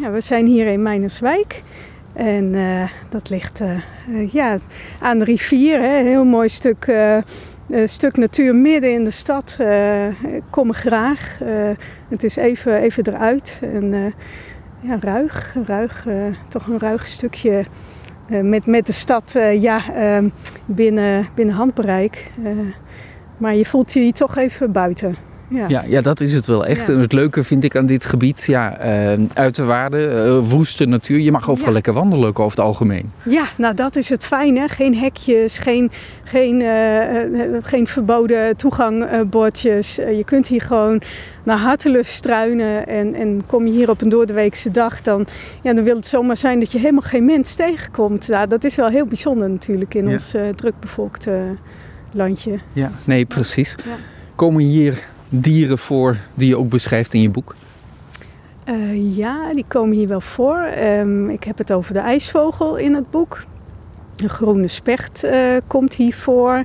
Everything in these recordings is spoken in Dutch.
Ja, we zijn hier in Mijnerswijk. En uh, dat ligt uh, uh, ja, aan de rivier. Hè. Heel mooi stuk, stuk natuur midden in de stad. ik kom er graag. het is even, even eruit. En ja, ruig. ruig toch een ruig stukje met, met de stad ja, binnen, binnen handbereik. maar je voelt je toch even buiten. Ja. ja. Ja, dat is het wel echt. En het leuke vind ik aan dit gebied, ja, uh, uiterwaarden, uh, woeste natuur. Je mag overal lekker wandelen over het algemeen. Ja, nou dat is het fijne. Geen hekjes, geen, geen, uh, geen verboden toegangbordjes. je kunt hier gewoon naar hartelust struinen. En, en kom je hier op een doordeweekse dag, dan, ja, dan wil het zomaar zijn dat je helemaal geen mens tegenkomt. Nou, dat is wel heel bijzonder natuurlijk in ons drukbevolkte landje. Ja, nee, precies. Komen hier dieren voor die je ook beschrijft in je boek? Uh, ja, die komen hier wel voor. Um, ik heb het over de ijsvogel in het boek. Een groene specht uh, komt hier voor.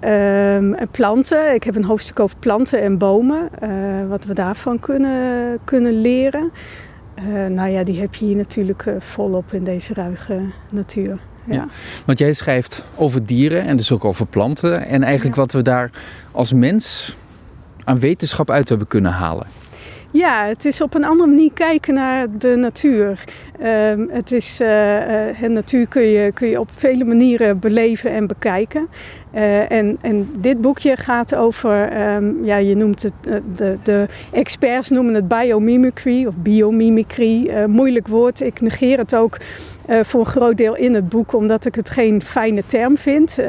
Um, planten. Ik heb een hoofdstuk over planten en bomen. Uh, wat we daarvan kunnen, kunnen leren. nou ja, die heb je hier natuurlijk volop in deze ruige natuur. Ja. ja. want jij schrijft over dieren en dus ook over planten. En eigenlijk wat we daar als mens aan wetenschap uit hebben kunnen halen? Ja, het is op een andere manier kijken naar de natuur. Uh, het is, uh, natuur kun je, kun je op vele manieren beleven en bekijken. Uh, en, en dit boekje gaat over, um, ja, je noemt het, de, de experts noemen het biomimicry of biomimicry. moeilijk woord, ik negeer het ook uh, voor een groot deel in het boek, omdat ik het geen fijne term vind. Uh,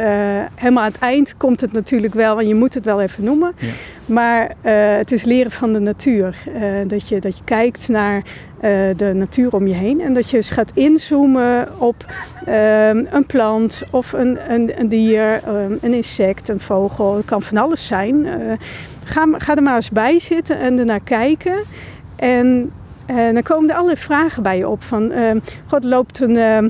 helemaal aan het eind komt het natuurlijk wel, en je moet het wel even noemen. Ja. Maar uh, het is leren van de natuur. dat, je, dat je kijkt naar de natuur om je heen en dat je eens gaat inzoomen op een plant of een, een, een dier, een insect, een vogel. Het kan van alles zijn. ga, ga er maar eens bij zitten en ernaar kijken. En en dan komen er allerlei vragen bij je op. Van, uh, God loopt een. Uh,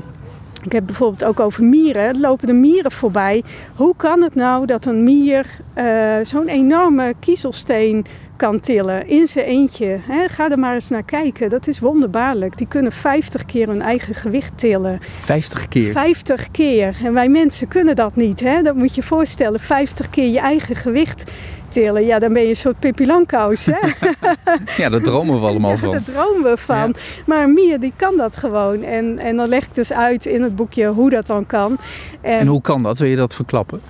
ik heb bijvoorbeeld ook over mieren. Lopen de mieren voorbij? Hoe kan het nou dat een mier uh, zo'n enorme kiezelsteen kan tillen in zijn eentje? Hè? Ga er maar eens naar kijken. Dat is wonderbaarlijk. Die kunnen 50 keer hun eigen gewicht tillen. 50 keer? 50 keer. En wij mensen kunnen dat niet. Hè? Dat moet je je voorstellen. 50 keer je eigen gewicht tillen, ja, dan ben je een soort Pippi Langkous, hè? ja, daar dromen we allemaal van. daar dromen we van. Maar Mia, die kan dat gewoon. En, en dan leg ik dus uit in het boekje hoe dat dan kan. En, en hoe kan dat? Wil je dat verklappen?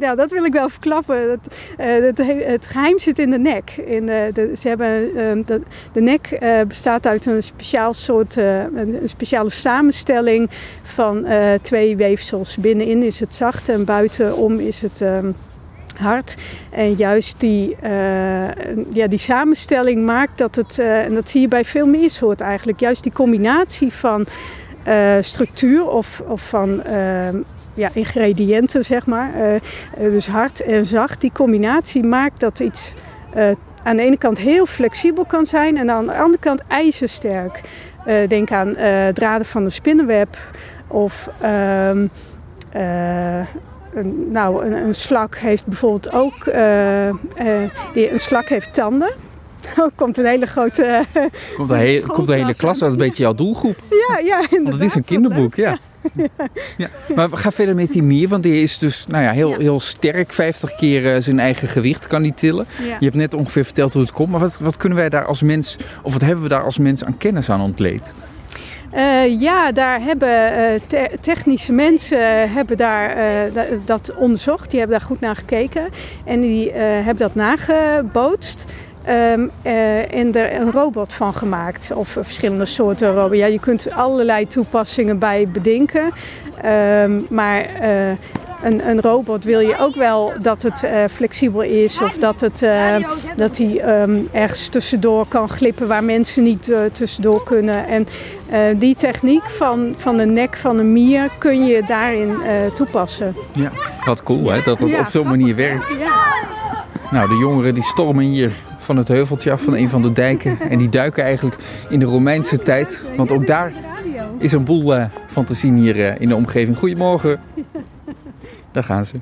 ja, dat wil ik wel verklappen. Het, uh, het, het geheim zit in de nek. In de, de ze hebben, uh, de, de nek uh, bestaat uit een speciaal soort, een speciale samenstelling van twee weefsels. Binnenin is het zacht en buitenom is het ehm, hard. En juist die, uh, ja, die samenstelling maakt dat het, uh, en dat zie je bij veel meer soorten eigenlijk, juist die combinatie van uh, structuur of, of van ja, ingrediënten, zeg maar, dus hard en zacht, die combinatie maakt dat iets aan de ene kant heel flexibel kan zijn en aan de andere kant ijzersterk. denk aan draden van een spinnenweb of ehm, nou, een, een, slak heeft bijvoorbeeld ook, uh, uh, die, een slak heeft tanden. Oh, komt een hele grote. Uh, komt een, he komt een hele klas, dat is een beetje jouw doelgroep. Ja, ja, inderdaad. Want het is een kinderboek, ja. ja. ja. Maar ga verder met die mier, want die is dus nou ja, heel, heel sterk. 50 keer zijn eigen gewicht kan die tillen. Je hebt net ongeveer verteld hoe het komt. Maar wat, wat kunnen wij daar als mens, of wat hebben we daar als mens aan kennis aan ontleed? Uh, ja, daar hebben te technische mensen hebben daar, dat onderzocht. Die hebben daar goed naar gekeken. En die hebben dat nagebootst. Um, en er een robot van gemaakt. Of verschillende soorten robot. Ja, je kunt allerlei toepassingen bij bedenken. Um, maar een, een, robot wil je ook wel dat het uh, flexibel is of dat, het, uh, dat hij um, ergens tussendoor kan glippen waar mensen niet uh, tussendoor kunnen. En die techniek van, van de nek van een mier kun je daarin toepassen. Ja, wat cool hè, dat het op zo'n manier werkt. Ja. Nou, de jongeren die stormen hier van het heuveltje af van een van de dijken. En die duiken eigenlijk in de Romeinse tijd. Want ook daar is een boel van te zien hier in de omgeving. Goedemorgen. Daar gaan ze.